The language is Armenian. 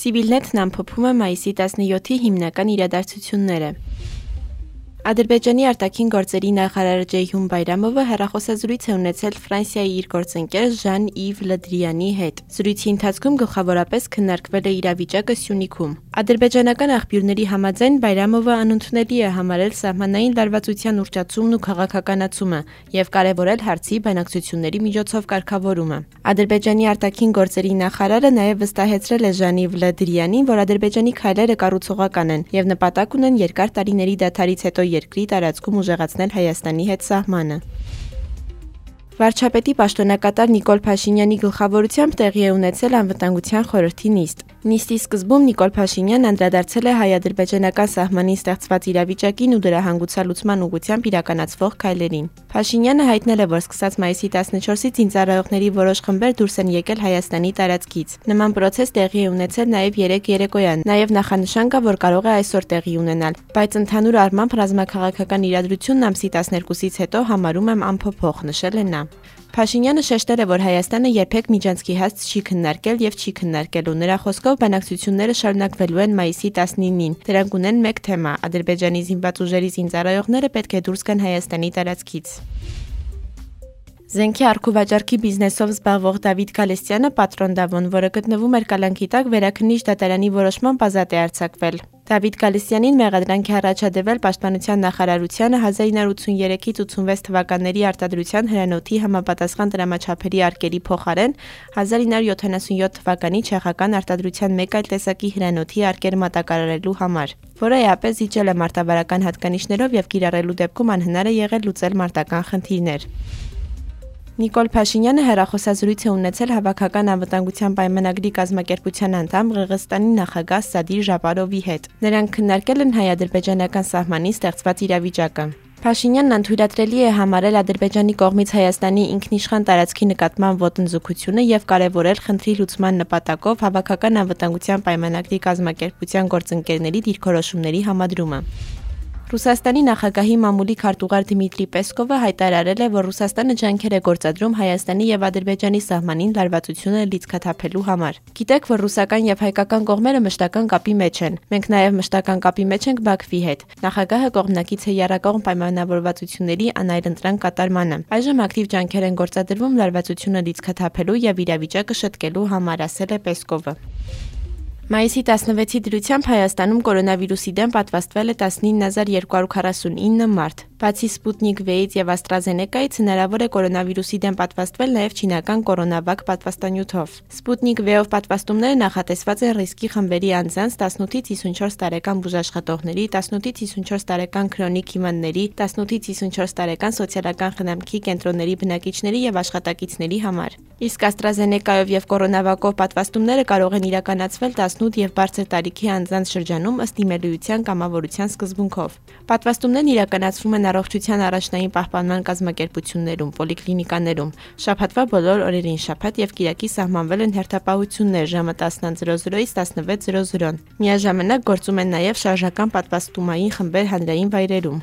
Սիվիլնեթն ամփոփում է մայիսի 17-ի հիմնական իրադարձությունները։ Ադրբեջանի արտաքին գործերի նախարար Ջեյհուն Բայրամովը հերախոսազրույց է ունեցել Ֆրանսիայի իր գործընկեր Ժան-Իվ Լդրյանի հետ։ Զրույցի ընթացքում գլխավորապես քննարկվել է իրավիճակը Սյունիքում։ Ադրբեջանական աղբյուրների համաձայն Բայրամովը անընդունելի է համարել սահմանային լարվածության ուռճացումն ու քաղաքականացումը եւ կարեւորել հարցի բանակցությունների միջոցով կարգավորումը։ Ադրբեջանի արտաքին գործերի նախարարը նաեւ վստահեցրել է Ժան-Իվ Լդրյանին, որ Ադրբեջանի քայլերը կառուցողական են եւ նպատակ ունեն երկար տարիների դադարից հետո երկրի տարածքում ուժեղացնել Հայաստանի հետ սահմանը։ Վարչապետի պաշտոնակատար Նիկոլ Փաշինյանի գլխավորությամբ տեղի է ունեցել անվտանգության խորհրդի նիստ։ Նիստի սկզբում Նիկոլ Փաշինյանն անդրադարձել է հայ-ադրբեջանական սահմանին ստեղծված իրավիճակին ու դրա հանգուցալուծման ուղղությամբ իրականացվող քայլերին։ Փաշինյանը հայտնել է, որ սկսած մայիսի 14-ից ինձարայողների որոշ խմբեր դուրս են եկել Հայաստանի տարածքից։ Նման process տեղի է ունեցել նաև 3 երեկոյան։ Նաև նախանշան կա, որ կարող է այսօր տեղի ունենալ, բայց ընդհանուր առմամբ ռազմաքաղաքական իրադրությունն ամսի 12-ից հետո համարում եմ անփոփոխ, նշել է նա։ Փաշինյանը շեշտել է, որ Հայաստանը երբեք միջանցքի հաստ չի քննարկել եւ չի քննարկելու։ Նրա խոսքով բանակցությունները շարունակվելու են մայիսի 19-ին։ Դրանք ունեն մեկ թեմա՝ Ադրբեջանի զինված ուժերի զինծառայողները պետք է դուրս գան Հայաստանի տարածքից։ Զենքի արխիվաճարքի բիզնեսով զբաղվող Դավիթ Գալստյանը պատրոն Դավոն, որը գտնվում էր կալանքի տակ, վերաքննիչ դատարանի որոշմամբ ազատ է արձակվել։ Դավիթ Գալստյանին մեղադրանք է առաջադրվել Պաշտպանության նախարարությանը 1983-ից 86 թվականների արտադրության հրանոթի համապատասխան դրամաչափերի արկերի փոխարեն 1977 թվականի չեխական արտադրության մեկ այլ տեսակի հրանոթի արկեր մատակարարելու համար, որը էապես իջել է մարտավարական հատկանիշներով եւ կիրառելու դեպքում անհնար է եղել լուծել մարտական խնդիրներ։ Նիկոլ Փաշինյանը հերախոսազրույց է ունեցել հավաքական անվտանգության պայմանագրի կազմակերպության անդամ Ղրղստանի նախագահ Սադիր Ժապարովի հետ։ Նրանք քննարկել են հայ-ադրբեջանական սահմանի ստեղծված իրավիճակը։ Փաշինյանն անթույլատրելի է համարել Ադրբեջանի կողմից Հայաստանի ինքնիշխան տարածքի նկատմամբ ոտնձգությունը եւ կարեւորել խնդրի լուծման նպատակով հավաքական անվտանգության պայմանագրի կազմակերպության գործընկերների դիրքորոշումների համադրումը։ Ռուսաստանի նախագահի մամուլի քարտուղար Դմիտրի Պեսկովը հայտարարել է, որ Ռուսաստանը ջանքեր է գործադրում Հայաստանի եւ Ադրբեջանի սահմանին լարվածությունը լիցքաթափելու համար։ Գիտեք, որ ռուսական եւ հայկական կողմերը մշտական կապի մեջ են։ Մենք նաեւ մշտական կապի մեջ ենք Բաքվի հետ։ Նախագահը կողմնակից է երակողմ պայմանավորվածությունների անայլընտրանք կատարմանը։ Այժմ ակտիվ ջանքեր են գործադրվում լարվածությունը լիցքաթափելու եւ իրավիճակը շտկելու համար, ասել է Պեսկովը։ Մայիսի 16-ի դրությամբ Հայաստանում կորոնավիրուսի դեմ պատվաստվել է 19249 մարդ։ Բացի Sputnik V-ից եւ AstraZeneca-ից հնարավոր է կորոնավիրուսի դեմ պատվաստվել նաեւ չինական կորոնավակ պատվաստանյութով։ Sputnik V-ով պատվաստումները նախատեսված են ռիսկի խմբերի անձանց 18-ից 54 տարեկան բուժաշխատողների, 18-ից 54 տարեկան քրոնիկ հիվանդների, 18-ից 54 տարեկան սոցիալական խնամքի կենտրոնների բնակիչների եւ աշխատակիցների համար։ Իսկ AstraZeneca-ով եւ կորոնավակով պատվաստումները կարող են իրականացվել 18 եւ բարձր տարիքի անձանց շրջանում ըստ իմելիության կամավորության սկզբունքով։ Պատվաստումներն իրականացվում են առողջության առաջնային պահպանման կազմակերպություններում, պոլիկլինիկաներում։ Շաբաթվա բոլոր օրերին շաբաթ եւ կիրակի սահմանվել են հերթապահություններ ժամը 10:00-ից 16:00։ Միաժամանակ գործում են նաեւ շարժական պատվաստումային խմբեր հանրային վայրերում։